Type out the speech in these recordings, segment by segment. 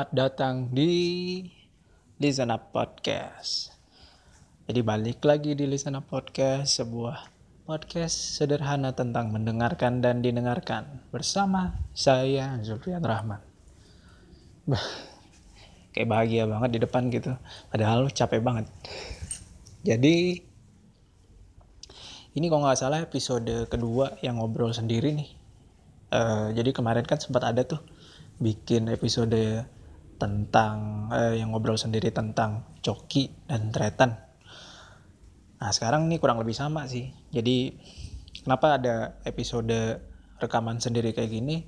Selamat datang di Listen Up Podcast. Jadi balik lagi di Listen Up Podcast, sebuah podcast sederhana tentang mendengarkan dan didengarkan bersama saya Zulfian Rahman. Bah, kayak bahagia banget di depan gitu, padahal capek banget. Jadi ini kalau nggak salah episode kedua yang ngobrol sendiri nih. Uh, jadi kemarin kan sempat ada tuh bikin episode tentang eh, yang ngobrol sendiri tentang coki dan tretan. Nah sekarang ini kurang lebih sama sih. Jadi kenapa ada episode rekaman sendiri kayak gini?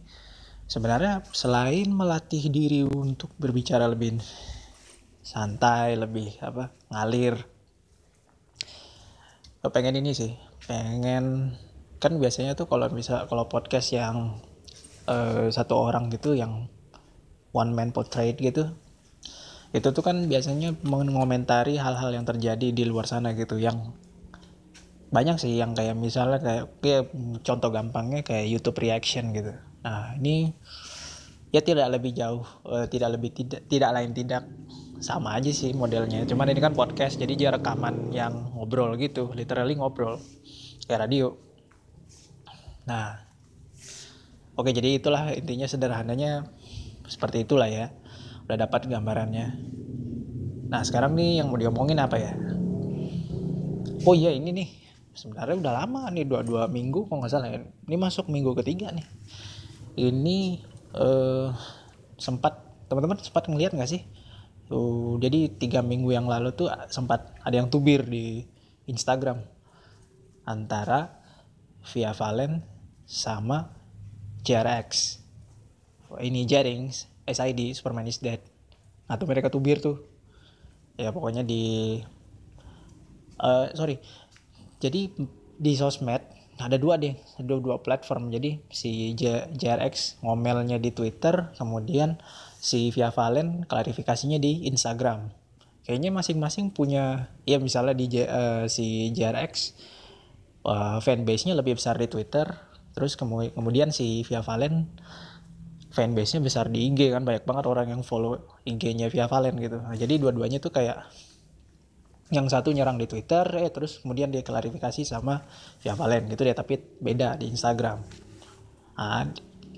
Sebenarnya selain melatih diri untuk berbicara lebih santai, lebih apa ngalir, pengen ini sih, pengen kan biasanya tuh kalau bisa kalau podcast yang uh, satu orang gitu yang one man portrait gitu. Itu tuh kan biasanya mengomentari hal-hal yang terjadi di luar sana gitu yang banyak sih yang kayak misalnya kayak, kayak contoh gampangnya kayak YouTube reaction gitu. Nah ini ya tidak lebih jauh uh, tidak lebih tidak tidak lain tidak sama aja sih modelnya. Cuman ini kan podcast jadi dia rekaman yang ngobrol gitu literally ngobrol kayak radio. Nah Oke, jadi itulah intinya sederhananya seperti itulah ya. Udah dapat gambarannya. Nah, sekarang nih yang mau diomongin apa ya? Oh iya, ini nih. Sebenarnya udah lama nih, dua-dua minggu kok nggak salah ya. Ini masuk minggu ketiga nih. Ini eh, sempat, teman-teman sempat ngeliat nggak sih? Tuh, jadi tiga minggu yang lalu tuh sempat ada yang tubir di Instagram antara Via Valen sama JRX ini Jarings SID Superman is Dead. Atau mereka tubir tuh. Ya pokoknya di uh, sorry. Jadi di sosmed ada dua deh ada dua platform. Jadi si J JRX ngomelnya di Twitter kemudian si Via Valen klarifikasinya di Instagram. Kayaknya masing-masing punya ya misalnya di J, uh, si JRX uh, fanbase-nya lebih besar di Twitter. Terus kemudian si Via Valen fanbase-nya besar di IG kan banyak banget orang yang follow IG-nya Via Valen gitu. Nah, jadi dua-duanya tuh kayak yang satu nyerang di Twitter eh terus kemudian dia klarifikasi sama Via Valen gitu deh tapi beda di Instagram. Nah,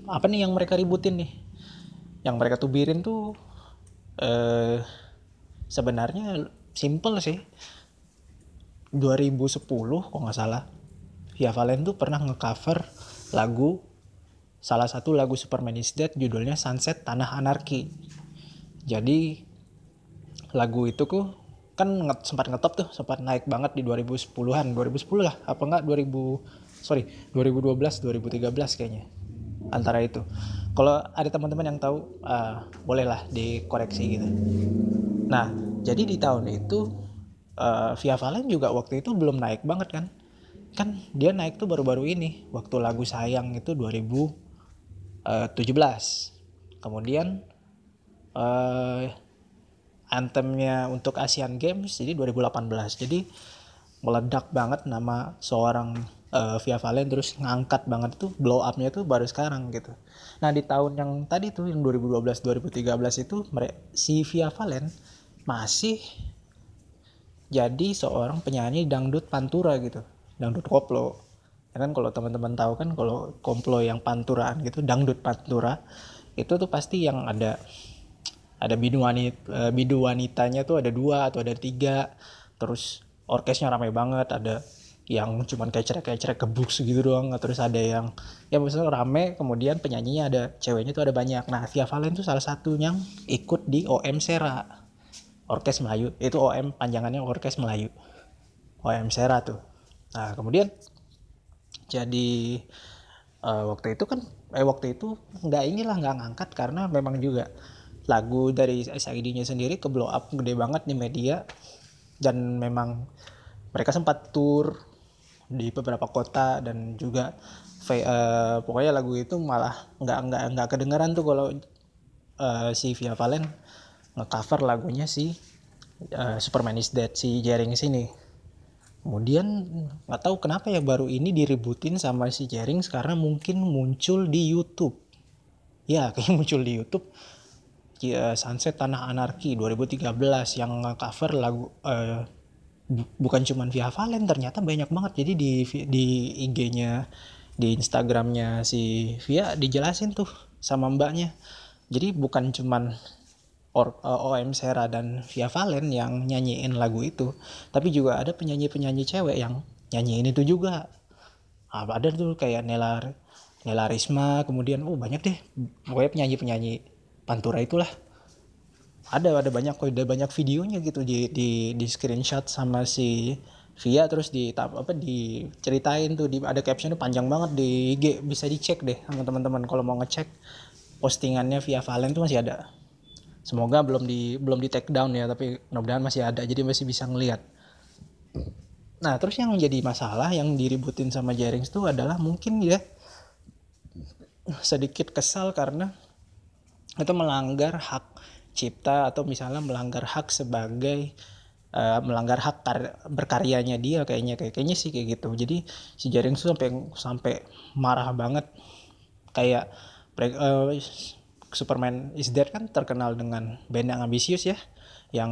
apa nih yang mereka ributin nih? Yang mereka tubirin tuh eh sebenarnya simple sih. 2010 kok nggak salah Via Valen tuh pernah ngecover lagu salah satu lagu Superman is Dead judulnya Sunset Tanah Anarki. Jadi lagu itu ku kan nge sempat ngetop tuh, sempat naik banget di 2010-an, 2010 lah, apa enggak 2000 sorry 2012 2013 kayaknya antara itu. Kalau ada teman-teman yang tahu uh, bolehlah dikoreksi gitu. Nah jadi di tahun itu uh, Via Valen juga waktu itu belum naik banget kan kan dia naik tuh baru-baru ini waktu lagu sayang itu 2017 kemudian uh, anthemnya untuk Asian Games jadi 2018 jadi meledak banget nama seorang uh, Via Valen terus ngangkat banget tuh blow upnya tuh baru sekarang gitu. Nah di tahun yang tadi tuh yang 2012 2013 itu si Via Valen masih jadi seorang penyanyi dangdut pantura gitu. Dangdut koplo ya kan kalau teman-teman tahu kan kalau koplo yang panturaan gitu dangdut pantura itu tuh pasti yang ada ada bidu wanita eh, bidu wanitanya tuh ada dua atau ada tiga. Terus orkesnya ramai banget ada yang cuman cerai kebuk segitu doang terus ada yang ya misalnya rame kemudian penyanyinya ada ceweknya tuh ada banyak. Nah Via Valen tuh salah satu yang ikut di OM Sera Orkes Melayu. Itu OM panjangannya Orkes Melayu. OM Sera tuh. Nah kemudian jadi uh, waktu itu kan eh waktu itu nggak inilah nggak ngangkat karena memang juga lagu dari SID-nya sendiri ke blow up gede banget di media dan memang mereka sempat tour di beberapa kota dan juga uh, pokoknya lagu itu malah nggak nggak nggak kedengeran tuh kalau uh, si Via Valen ngecover lagunya si uh, Superman is Dead si Jering sini Kemudian nggak tahu kenapa ya baru ini diributin sama si Jerings karena mungkin muncul di YouTube. Ya kayak muncul di YouTube. ya, Sunset Tanah Anarki 2013 yang cover lagu uh, bukan cuman Via Valen ternyata banyak banget jadi di di IG-nya di Instagramnya si Via dijelasin tuh sama mbaknya jadi bukan cuman Or, uh, eh, OM Sera dan Via Valen yang nyanyiin lagu itu. Tapi juga ada penyanyi-penyanyi cewek yang nyanyiin itu juga. Nah, ada tuh kayak Nela Nela Risma kemudian oh banyak deh. Pokoknya penyanyi-penyanyi Pantura itulah. Ada ada banyak ada banyak videonya gitu di di di screenshot sama si Via terus di apa diceritain tuh di ada captionnya panjang banget di IG bisa dicek deh sama teman-teman. Kalau mau ngecek postingannya Via Valen tuh masih ada semoga belum di belum di take down ya tapi mudah-mudahan masih ada jadi masih bisa ngelihat nah terus yang menjadi masalah yang diributin sama Jerings itu adalah mungkin ya sedikit kesal karena itu melanggar hak cipta atau misalnya melanggar hak sebagai uh, melanggar hak berkaryanya dia kayaknya kayak kayaknya sih kayak gitu. Jadi si Jerings tuh sampai sampai marah banget. Kayak uh, Superman is Dead kan terkenal dengan band yang ambisius ya yang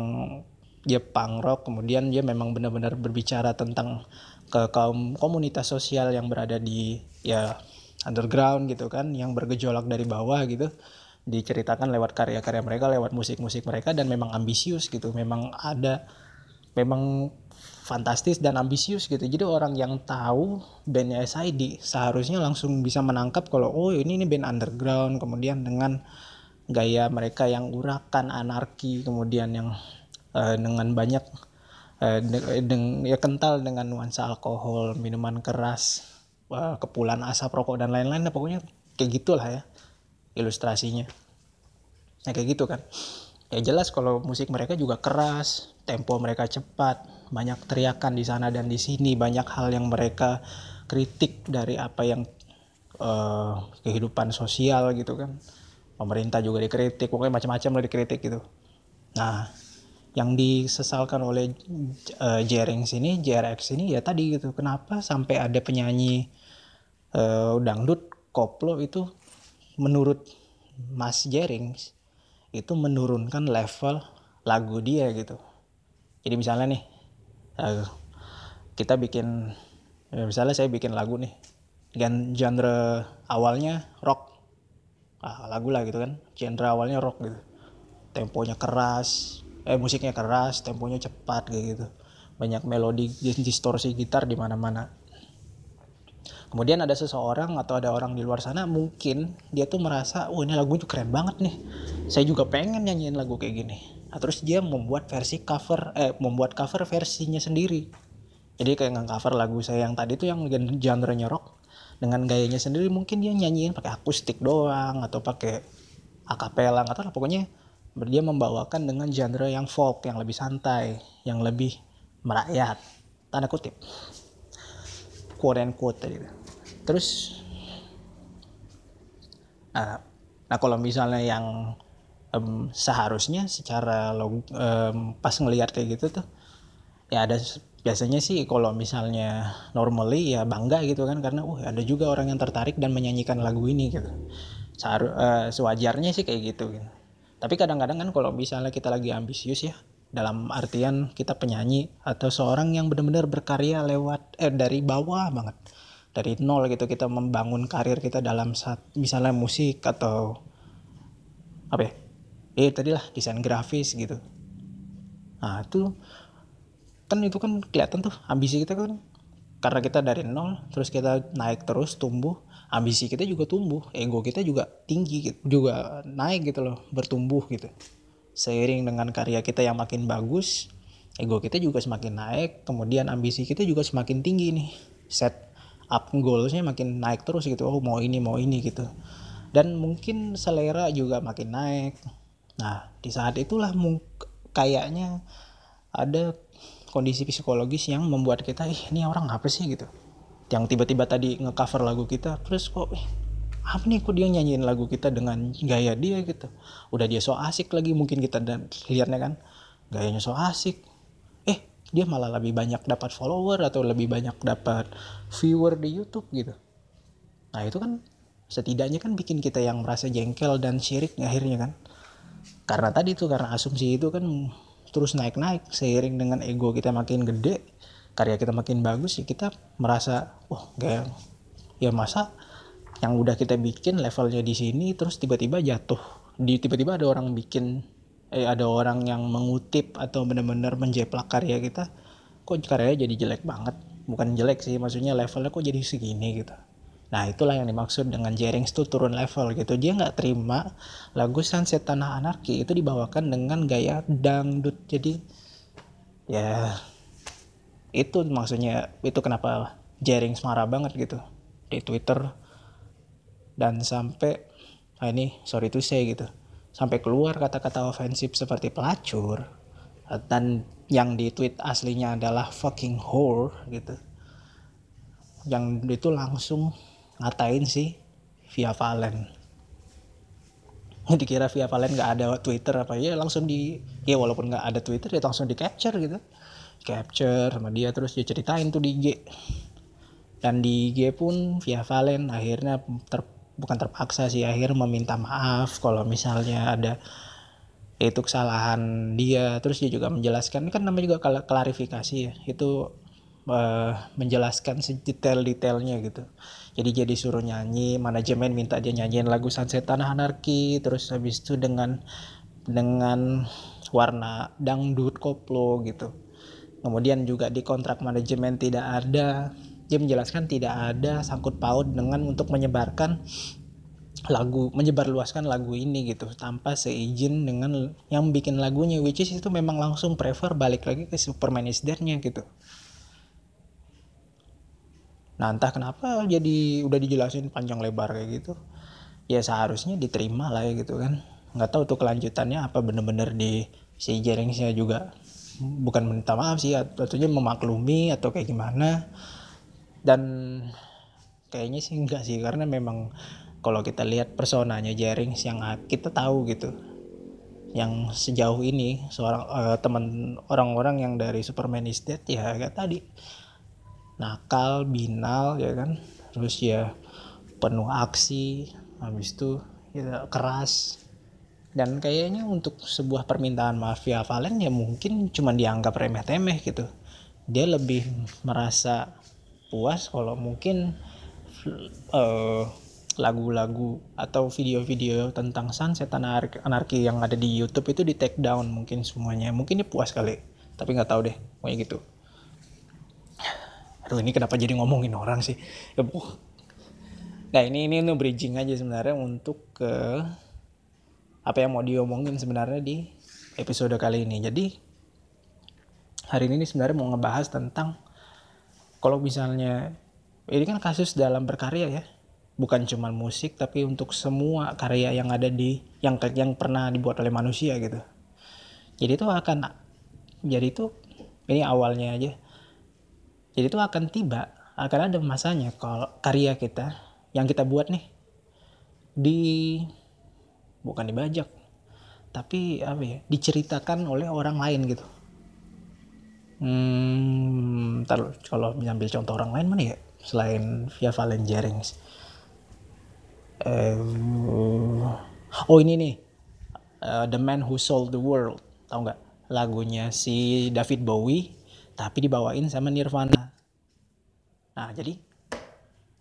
dia punk rock kemudian dia memang benar-benar berbicara tentang ke kaum komunitas sosial yang berada di ya underground gitu kan yang bergejolak dari bawah gitu. Diceritakan lewat karya-karya mereka lewat musik-musik mereka dan memang ambisius gitu. Memang ada memang fantastis dan ambisius gitu. Jadi orang yang tahu bandnya SID seharusnya langsung bisa menangkap kalau oh ini ini band underground kemudian dengan gaya mereka yang urakan anarki kemudian yang uh, dengan banyak uh, deng ya kental dengan nuansa alkohol minuman keras uh, kepulan asap rokok dan lain-lain nah, pokoknya kayak gitulah ya ilustrasinya nah kayak gitu kan ya jelas kalau musik mereka juga keras tempo mereka cepat banyak teriakan di sana dan di sini banyak hal yang mereka kritik dari apa yang uh, kehidupan sosial gitu kan. Pemerintah juga dikritik pokoknya macam-macam lah dikritik gitu. Nah yang disesalkan oleh uh, ini JRX ini ya tadi gitu. Kenapa sampai ada penyanyi uh, dangdut koplo itu menurut Mas Jerings itu menurunkan level lagu dia gitu? Jadi misalnya nih uh, kita bikin ya misalnya saya bikin lagu nih dengan genre awalnya rock. Ah, lagu lah gitu kan genre awalnya rock gitu. Temponya keras eh musiknya keras temponya cepat gitu. Banyak melodi distorsi gitar di mana-mana. Kemudian ada seseorang atau ada orang di luar sana mungkin dia tuh merasa oh ini lagu keren banget nih. Saya juga pengen nyanyiin lagu kayak gini nah, terus dia membuat versi cover eh membuat cover versinya sendiri. Jadi kayak cover lagu saya yang tadi tuh yang genre-nya rock. Dengan gayanya sendiri mungkin dia nyanyiin pakai akustik doang atau pakai akapela atau lah. Pokoknya dia membawakan dengan genre yang folk yang lebih santai yang lebih merakyat tanda kutip. Quote and quote tadi terus nah, nah kalau misalnya yang um, seharusnya secara log, um, pas ngelihat kayak gitu tuh ya ada biasanya sih kalau misalnya normally ya bangga gitu kan karena uh ada juga orang yang tertarik dan menyanyikan lagu ini gitu. Seharu, uh, sewajarnya sih kayak gitu gitu. Tapi kadang-kadang kan kalau misalnya kita lagi ambisius ya dalam artian kita penyanyi atau seorang yang benar-benar berkarya lewat eh dari bawah banget dari nol gitu kita membangun karir kita dalam saat misalnya musik atau apa ya eh tadi lah desain grafis gitu. Nah itu kan itu kan kelihatan tuh ambisi kita kan. Karena kita dari nol terus kita naik terus tumbuh ambisi kita juga tumbuh ego kita juga tinggi gitu, juga naik gitu loh bertumbuh gitu. Seiring dengan karya kita yang makin bagus ego kita juga semakin naik kemudian ambisi kita juga semakin tinggi nih. Set up goalsnya makin naik terus gitu. Oh mau ini mau ini gitu. Dan mungkin selera juga makin naik Nah, di saat itulah kayaknya ada kondisi psikologis yang membuat kita, ih ini orang apa sih gitu. Yang tiba-tiba tadi ngecover lagu kita, terus kok, eh, apa nih kok dia nyanyiin lagu kita dengan gaya dia gitu. Udah dia so asik lagi mungkin kita dan lihatnya kan, gayanya so asik. Eh, dia malah lebih banyak dapat follower atau lebih banyak dapat viewer di YouTube gitu. Nah itu kan setidaknya kan bikin kita yang merasa jengkel dan syirik akhirnya kan karena tadi tuh karena asumsi itu kan terus naik-naik seiring dengan ego kita makin gede karya kita makin bagus ya kita merasa wah kayak ya masa yang udah kita bikin levelnya di sini terus tiba-tiba jatuh di tiba-tiba ada orang bikin eh ada orang yang mengutip atau benar-benar menjeplak karya kita kok karyanya jadi jelek banget? Bukan jelek sih maksudnya levelnya kok jadi segini gitu Nah itulah yang dimaksud dengan Jerings tuh turun level gitu. Dia nggak terima lagu Sunset Tanah Anarki itu dibawakan dengan gaya dangdut. Jadi ya itu maksudnya itu kenapa Jerings marah banget gitu di Twitter dan sampai nah ini sorry to say gitu sampai keluar kata-kata ofensif seperti pelacur dan yang di tweet aslinya adalah fucking whore gitu yang itu langsung ngatain si Via Valen. Dikira Via Valen nggak ada Twitter apa ya langsung di ya walaupun nggak ada Twitter ya langsung di capture gitu. Capture sama dia terus dia ceritain tuh di IG dan di IG pun Via Valen akhirnya ter, bukan terpaksa sih akhir meminta maaf kalau misalnya ada itu kesalahan dia. Terus dia juga menjelaskan kan namanya juga klarifikasi ya itu uh, menjelaskan sedetail-detailnya gitu jadi jadi suruh nyanyi manajemen minta dia nyanyiin lagu Sunset Tanah Anarki terus habis itu dengan dengan warna dangdut koplo gitu. Kemudian juga di kontrak manajemen tidak ada dia menjelaskan tidak ada sangkut paut dengan untuk menyebarkan lagu menyebarluaskan lagu ini gitu tanpa seizin dengan yang bikin lagunya which is itu memang langsung prefer balik lagi ke Superman is gitu nah entah kenapa jadi udah dijelasin panjang lebar kayak gitu. Ya seharusnya diterima lah ya gitu kan. Nggak tahu tuh kelanjutannya apa bener-bener di si Jeringsnya juga. Bukan minta maaf sih ataunya memaklumi atau kayak gimana. Dan kayaknya sih enggak sih karena memang kalau kita lihat personanya Jerings yang kita tahu gitu yang sejauh ini seorang uh, teman orang-orang yang dari Superman is Dead ya kayak tadi nakal binal ya kan? Terus ya penuh aksi habis itu ya keras. Dan kayaknya untuk sebuah permintaan mafia Valen ya mungkin cuma dianggap remeh-temeh gitu. Dia lebih merasa puas kalau mungkin uh, lagu-lagu atau video-video tentang sunset anarki, anarki yang ada di YouTube itu di take down mungkin semuanya. Mungkin dia puas kali tapi nggak tahu deh pokoknya gitu aduh ini kenapa jadi ngomongin orang sih? Ya, nah ini ini ini bridging aja sebenarnya untuk ke apa yang mau diomongin sebenarnya di episode kali ini. Jadi hari ini sebenarnya mau ngebahas tentang kalau misalnya ini kan kasus dalam berkarya ya. Bukan cuma musik tapi untuk semua karya yang ada di yang yang pernah dibuat oleh manusia gitu. Jadi itu akan jadi itu ini awalnya aja jadi itu akan tiba, akan ada masanya kalau karya kita yang kita buat nih di bukan dibajak, tapi apa ya, diceritakan oleh orang lain gitu. Hmm, ntar kalau mengambil contoh orang lain mana ya selain via Valen Jerings. Uh, oh ini nih, uh, The Man Who Sold the World, tau nggak? Lagunya si David Bowie, tapi dibawain sama Nirvana. Nah, jadi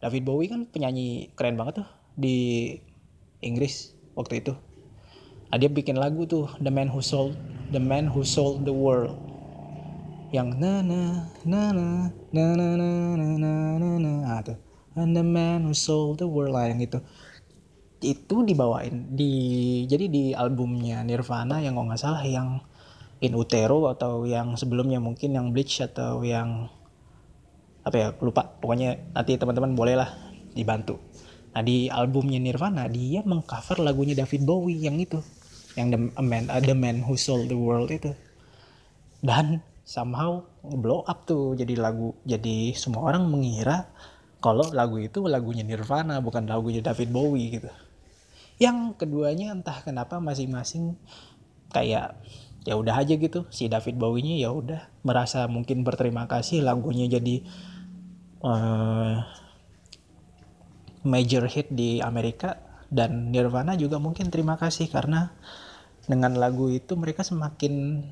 David Bowie kan penyanyi keren banget tuh di Inggris waktu itu. Nah, dia bikin lagu tuh The Man Who Sold The Man Who Sold the World. Yang na na na na na na na na na na na ah, tuh. And the man who sold the world lah yang itu itu dibawain di jadi di albumnya Nirvana yang nggak salah yang In Utero atau yang sebelumnya mungkin yang Bleach atau yang apa ya lupa. Pokoknya nanti teman-teman bolehlah dibantu. Nah di albumnya Nirvana dia mengcover lagunya David Bowie yang itu. Yang The Man, uh, The Man Who Sold the World itu. Dan somehow blow up tuh. Jadi lagu jadi semua orang mengira kalau lagu itu lagunya Nirvana bukan lagunya David Bowie gitu. Yang keduanya entah kenapa masing-masing kayak ya udah aja gitu. Si David Bowie-nya ya udah merasa mungkin berterima kasih lagunya jadi uh, major hit di Amerika. Dan Nirvana juga mungkin terima kasih karena dengan lagu itu mereka semakin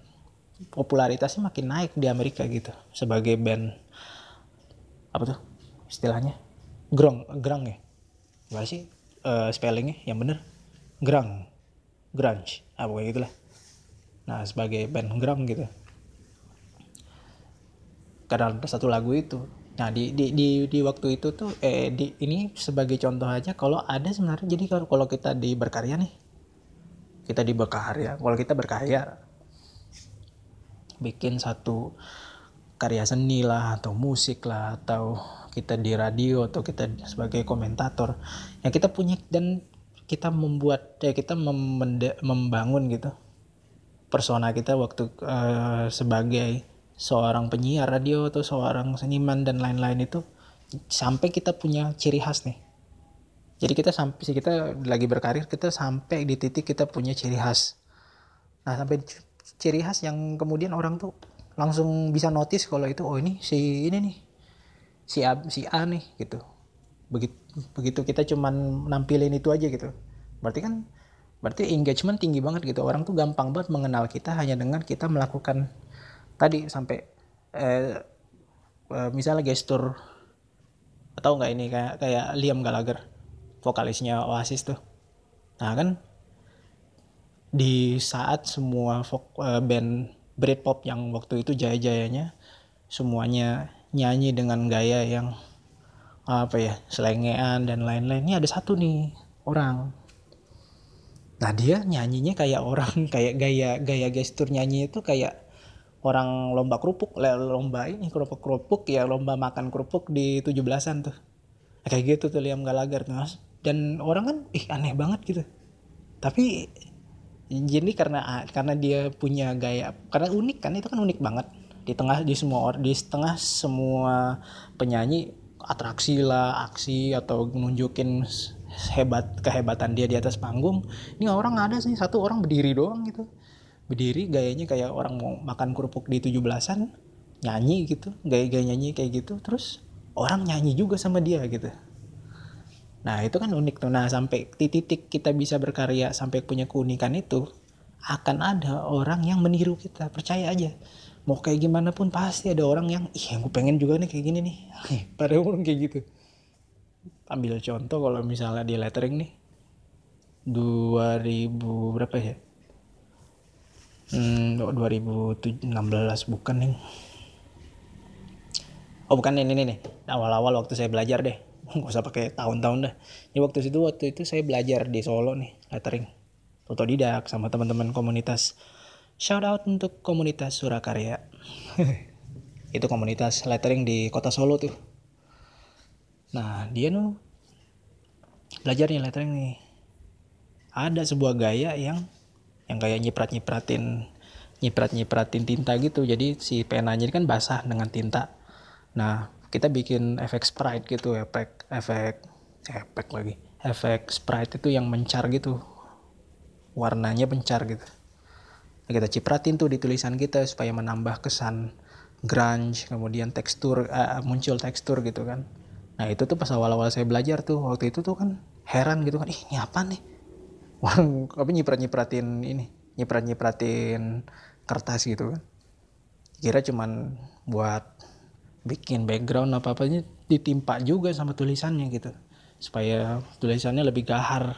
popularitasnya makin naik di Amerika gitu. Sebagai band apa tuh istilahnya? Grong grang ya? Gak sih uh, spellingnya? Yang bener? Grang grunge. Apa kayak gitulah nah sebagai band grang gitu. Karena satu lagu itu. Nah di di di, di waktu itu tuh eh di ini sebagai contoh aja kalau ada sebenarnya jadi kalau kalau kita di berkarya nih kita di berkarya kalau kita berkarya bikin satu karya seni lah atau musik lah atau kita di radio atau kita sebagai komentator yang kita punya dan kita membuat ya kita membangun gitu persona kita waktu uh, sebagai seorang penyiar radio atau seorang seniman dan lain-lain itu sampai kita punya ciri khas nih. Jadi kita sampai kita lagi berkarir kita sampai di titik kita punya ciri khas. Nah sampai ciri khas yang kemudian orang tuh langsung bisa notice kalau itu oh ini si ini nih si A, si A nih gitu. Begitu begitu kita cuman nampilin itu aja gitu. Berarti kan berarti engagement tinggi banget gitu. Orang tuh gampang banget mengenal kita hanya dengan kita melakukan tadi sampai eh, eh, misalnya gestur atau nggak ini? Kayak kayak Liam Gallagher vokalisnya Oasis tuh. Nah kan di saat semua eh, band Britpop yang waktu itu jaya-jayanya semuanya nyanyi dengan gaya yang apa ya selengean dan lain-lain. Ini ada satu nih orang nah dia nyanyinya kayak orang kayak gaya gaya gestur nyanyi itu kayak orang lomba kerupuk. Lomba ini kerupuk kerupuk ya lomba makan kerupuk di tujuh belasan tuh. Kayak gitu tuh Liam Gallagher tuh mas. Dan orang kan ih aneh banget gitu. Tapi jadi karena karena dia punya gaya karena unik kan itu kan unik banget. Di tengah di semua di tengah semua penyanyi atraksi lah aksi atau nunjukin hebat kehebatan dia di atas panggung. Ini orang ada sih satu orang berdiri doang gitu. Berdiri gayanya kayak orang mau makan kerupuk di tujuh belasan nyanyi gitu. Gaya-gaya nyanyi kayak gitu terus orang nyanyi juga sama dia gitu. Nah itu kan unik tuh. Nah sampai di titik kita bisa berkarya sampai punya keunikan itu akan ada orang yang meniru kita. Percaya aja. Mau kayak gimana pun pasti ada orang yang ih aku pengen juga nih kayak gini nih. Pada orang kayak gitu ambil contoh kalau misalnya di lettering nih 2000 berapa ya Hmm, 2016 bukan nih. Oh bukan ini nih, nih. awal-awal waktu saya belajar deh. Gak usah pakai tahun-tahun dah. Ini waktu itu waktu itu saya belajar di Solo nih, lettering. Otodidak sama teman-teman komunitas. Shout out untuk komunitas Surakarya. itu komunitas lettering di kota Solo tuh. Nah dia tuh belajar nih lettering nih. Ada sebuah gaya yang yang kayak nyiprat nyipratin nyiprat nyipratin tinta gitu. Jadi si penanya kan basah dengan tinta. Nah kita bikin efek sprite gitu efek efek efek lagi. Efek sprite itu yang mencar gitu. Warnanya mencar gitu. Nah, kita cipratin tuh di tulisan kita supaya menambah kesan grunge kemudian tekstur uh, muncul tekstur gitu kan nah itu tuh pas awal-awal saya belajar tuh waktu itu tuh kan heran gitu kan ih ini apa nih? Orang apa nyiprat nyipratin ini nyiprat nyipratin kertas gitu kan. Kira cuman buat bikin background apa apanya ditimpa juga sama tulisannya gitu. Supaya tulisannya lebih gahar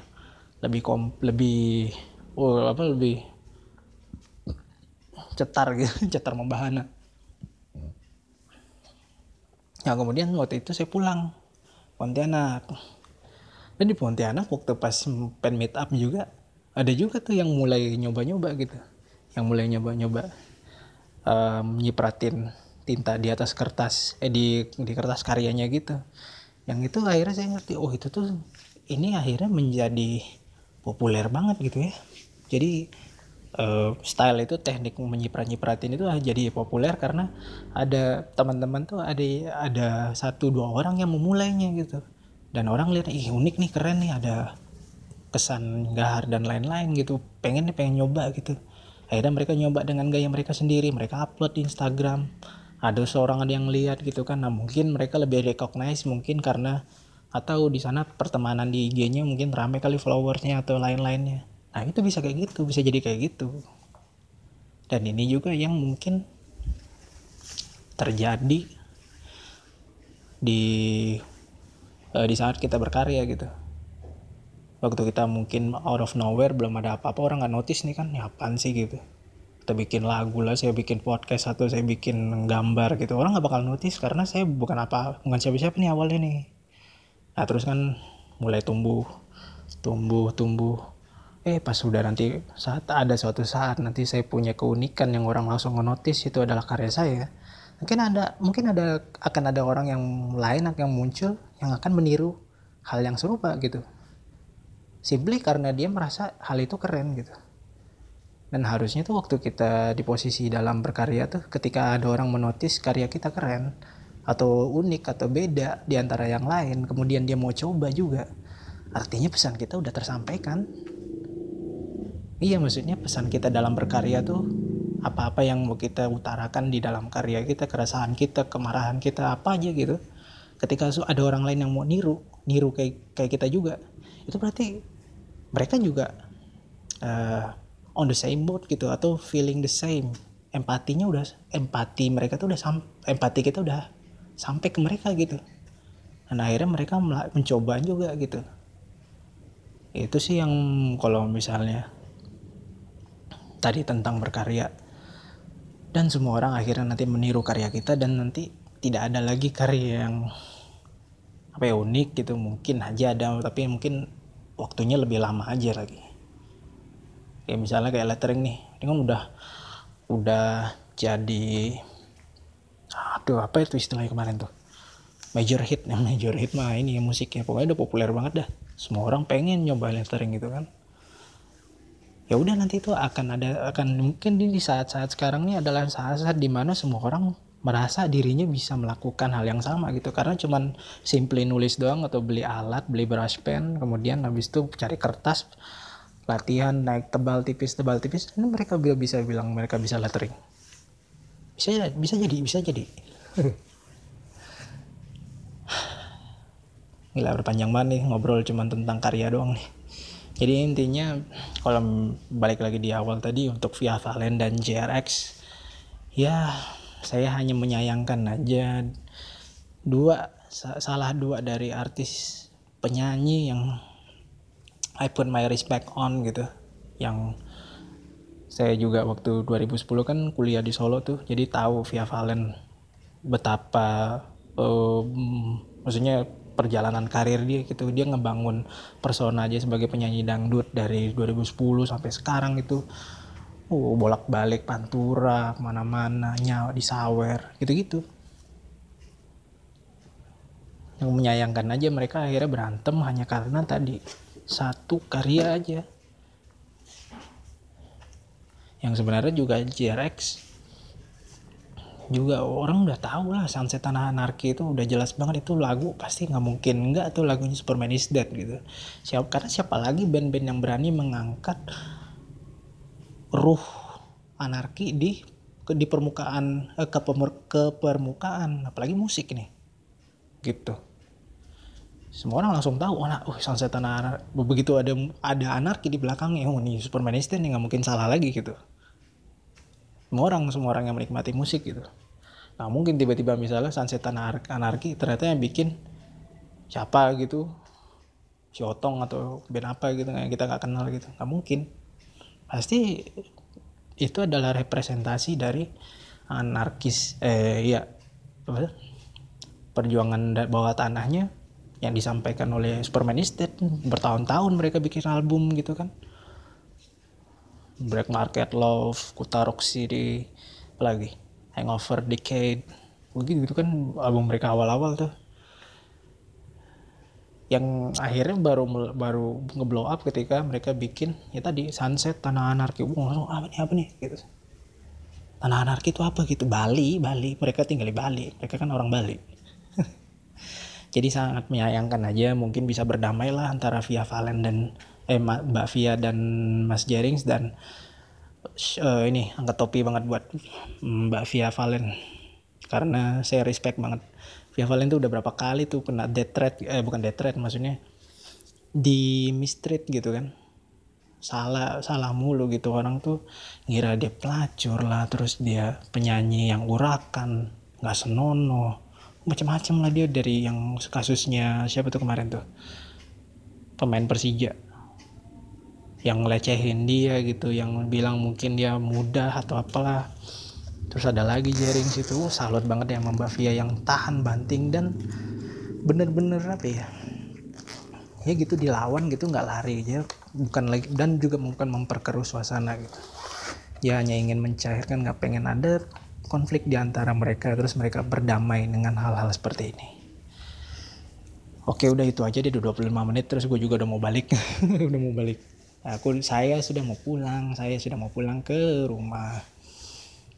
lebih kom lebih oh apa lebih cetar gitu cetar membahana ya kemudian waktu itu saya pulang Pontianak. Dan di Pontianak waktu pas pen meet up juga ada juga tuh yang mulai nyoba-nyoba gitu. Yang mulai nyoba-nyoba um, nyipratin tinta di atas kertas eh di di kertas karyanya gitu. Yang itu akhirnya saya ngerti oh itu tuh ini akhirnya menjadi populer banget gitu ya. Jadi uh, style itu teknik menyiprat nyipratin itu jadi populer karena ada teman-teman tuh ada ada satu dua orang yang memulainya gitu. Dan orang lihat ih unik nih keren nih ada kesan gahar dan lain-lain gitu. Pengen nih pengen nyoba gitu. Akhirnya mereka nyoba dengan gaya mereka sendiri. Mereka upload di Instagram. Ada seorang ada yang lihat gitu kan. Nah mungkin mereka lebih recognize mungkin karena atau di sana pertemanan di IG-nya mungkin rame kali followersnya atau lain-lainnya nah itu bisa kayak gitu bisa jadi kayak gitu. Dan ini juga yang mungkin terjadi di uh, di saat kita berkarya gitu. Waktu kita mungkin out of nowhere belum ada apa-apa orang nggak notice nih kan ya apaan sih? gitu. Kita bikin lagu lah saya bikin podcast atau saya bikin gambar gitu. Orang nggak bakal notice karena saya bukan apa bukan siapa-siapa nih awalnya nih. Nah terus kan mulai tumbuh tumbuh tumbuh eh pas sudah nanti saat ada suatu saat nanti saya punya keunikan yang orang langsung notice itu adalah karya saya. Mungkin ada mungkin ada akan ada orang yang lain yang muncul yang akan meniru hal yang serupa gitu. Simply karena dia merasa hal itu keren gitu. Dan harusnya tuh waktu kita di posisi dalam berkarya tuh ketika ada orang menotis karya kita keren atau unik atau beda di antara yang lain kemudian dia mau coba juga artinya pesan kita udah tersampaikan iya maksudnya pesan kita dalam berkarya tuh apa-apa yang mau kita utarakan di dalam karya kita keresahan kita kemarahan kita apa aja gitu. Ketika ada orang lain yang mau niru niru kayak kayak kita juga itu berarti mereka juga uh, on the same boat gitu atau feeling the same. Empatinya udah empati mereka tuh udah sam, empati kita udah sampai ke mereka gitu. Dan akhirnya mereka mencoba juga gitu. Itu sih yang kalau misalnya tadi tentang berkarya. Dan semua orang akhirnya nanti meniru karya kita dan nanti tidak ada lagi karya yang apa ya unik gitu. Mungkin aja ada tapi mungkin waktunya lebih lama aja lagi. Kayak misalnya kayak lettering nih ini kan udah udah jadi aduh apa itu istilahnya kemarin tuh? Major hit ya major hit mah ini ya musiknya. Pokoknya udah populer banget dah. Semua orang pengen nyoba lettering gitu kan ya udah nanti itu akan ada akan mungkin di saat-saat sekarang ini adalah saat-saat di mana semua orang merasa dirinya bisa melakukan hal yang sama gitu. Karena cuman simply nulis doang atau beli alat beli brush pen kemudian habis itu cari kertas latihan naik tebal tipis tebal tipis ini mereka bisa bilang mereka bisa lettering. Bisa bisa jadi bisa jadi. Gila berpanjang banget nih ngobrol cuman tentang karya doang nih jadi intinya kalau balik lagi di awal tadi untuk Via Valen dan JRX ya saya hanya menyayangkan aja dua salah dua dari artis penyanyi yang I put my respect on gitu. Yang saya juga waktu 2010 kan kuliah di Solo tuh jadi tahu Via Valen betapa um, maksudnya perjalanan karir dia gitu. Dia ngebangun persona aja sebagai penyanyi dangdut dari 2010 sampai sekarang itu uh, bolak balik pantura ke mana-mana nyawa di sawer gitu-gitu. Yang menyayangkan aja mereka akhirnya berantem hanya karena tadi satu karya aja. Yang sebenarnya juga JRX juga. Orang udah tahu lah Sunset Tanah Anarki itu udah jelas banget itu lagu pasti nggak mungkin nggak tuh lagunya Superman is Dead gitu. Siapa karena siapa lagi band-band yang berani mengangkat ruh anarki di ke, di permukaan eh, ke, ke permukaan? Apalagi musik nih. Gitu. Semua orang langsung tahu oh, nah, oh sunset tanah begitu ada ada anarki di belakangnya oh nih Superman ini nggak mungkin salah lagi gitu. Semua orang semua orang yang menikmati musik gitu nah mungkin tiba-tiba misalnya sunset tanah anarki ternyata yang bikin siapa gitu si Otong atau band apa gitu yang kita nggak kenal gitu. Nggak mungkin. Pasti itu adalah representasi dari anarkis eh ya perjuangan bawah tanahnya yang disampaikan oleh Superman Dead. Bertahun-tahun mereka bikin album gitu kan. Black Market Love Kutarok City lagi Hangover Decade. Begitu gitu kan album mereka awal-awal tuh. Yang akhirnya baru baru ngeblow up ketika mereka bikin ya tadi Sunset Tanah Anarki. Uh, langsung apa nih apa nih? Gitu. Tanah Anarki itu apa gitu? Bali Bali. Mereka tinggal di Bali. Mereka kan orang Bali. Jadi sangat menyayangkan aja mungkin bisa berdamai lah antara Via Valen dan eh Mbak Via dan Mas Jerings dan uh, ini angkat topi banget buat Mbak Via Valen. Karena saya respect banget. Via Valen tuh udah berapa kali tuh kena death threat eh bukan death threat maksudnya di mistreat gitu kan. Salah salah mulu gitu. Orang tuh ngira dia pelacur lah terus dia penyanyi yang urakan nggak senono macam-macam lah dia dari yang kasusnya siapa tuh kemarin tuh? Pemain Persija yang ngelecehin dia gitu yang bilang mungkin dia mudah atau apalah. Terus ada lagi jaring situ uh, salut banget ya sama Mbak yang tahan banting dan bener-bener apa ya ya gitu dilawan gitu nggak lari. Aja bukan lagi dan juga bukan memperkeruh suasana gitu. Ya hanya ingin mencairkan nggak pengen ada konflik di antara mereka terus mereka berdamai dengan hal-hal seperti ini. Oke udah itu aja deh 25 menit terus gue juga udah mau balik. Udah mau balik aku saya sudah mau pulang saya sudah mau pulang ke rumah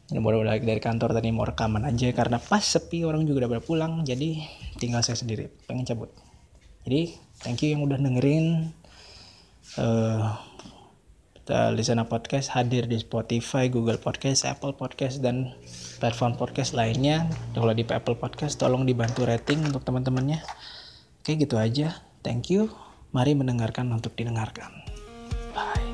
ini baru balik dari kantor tadi mau rekaman aja karena pas sepi orang juga udah pulang jadi tinggal saya sendiri pengen cabut jadi thank you yang udah dengerin uh, Listener Podcast hadir di Spotify, Google Podcast, Apple Podcast, dan platform podcast lainnya. Kalau di Apple Podcast, tolong dibantu rating untuk teman-temannya. Oke, gitu aja. Thank you. Mari mendengarkan untuk didengarkan. Bye.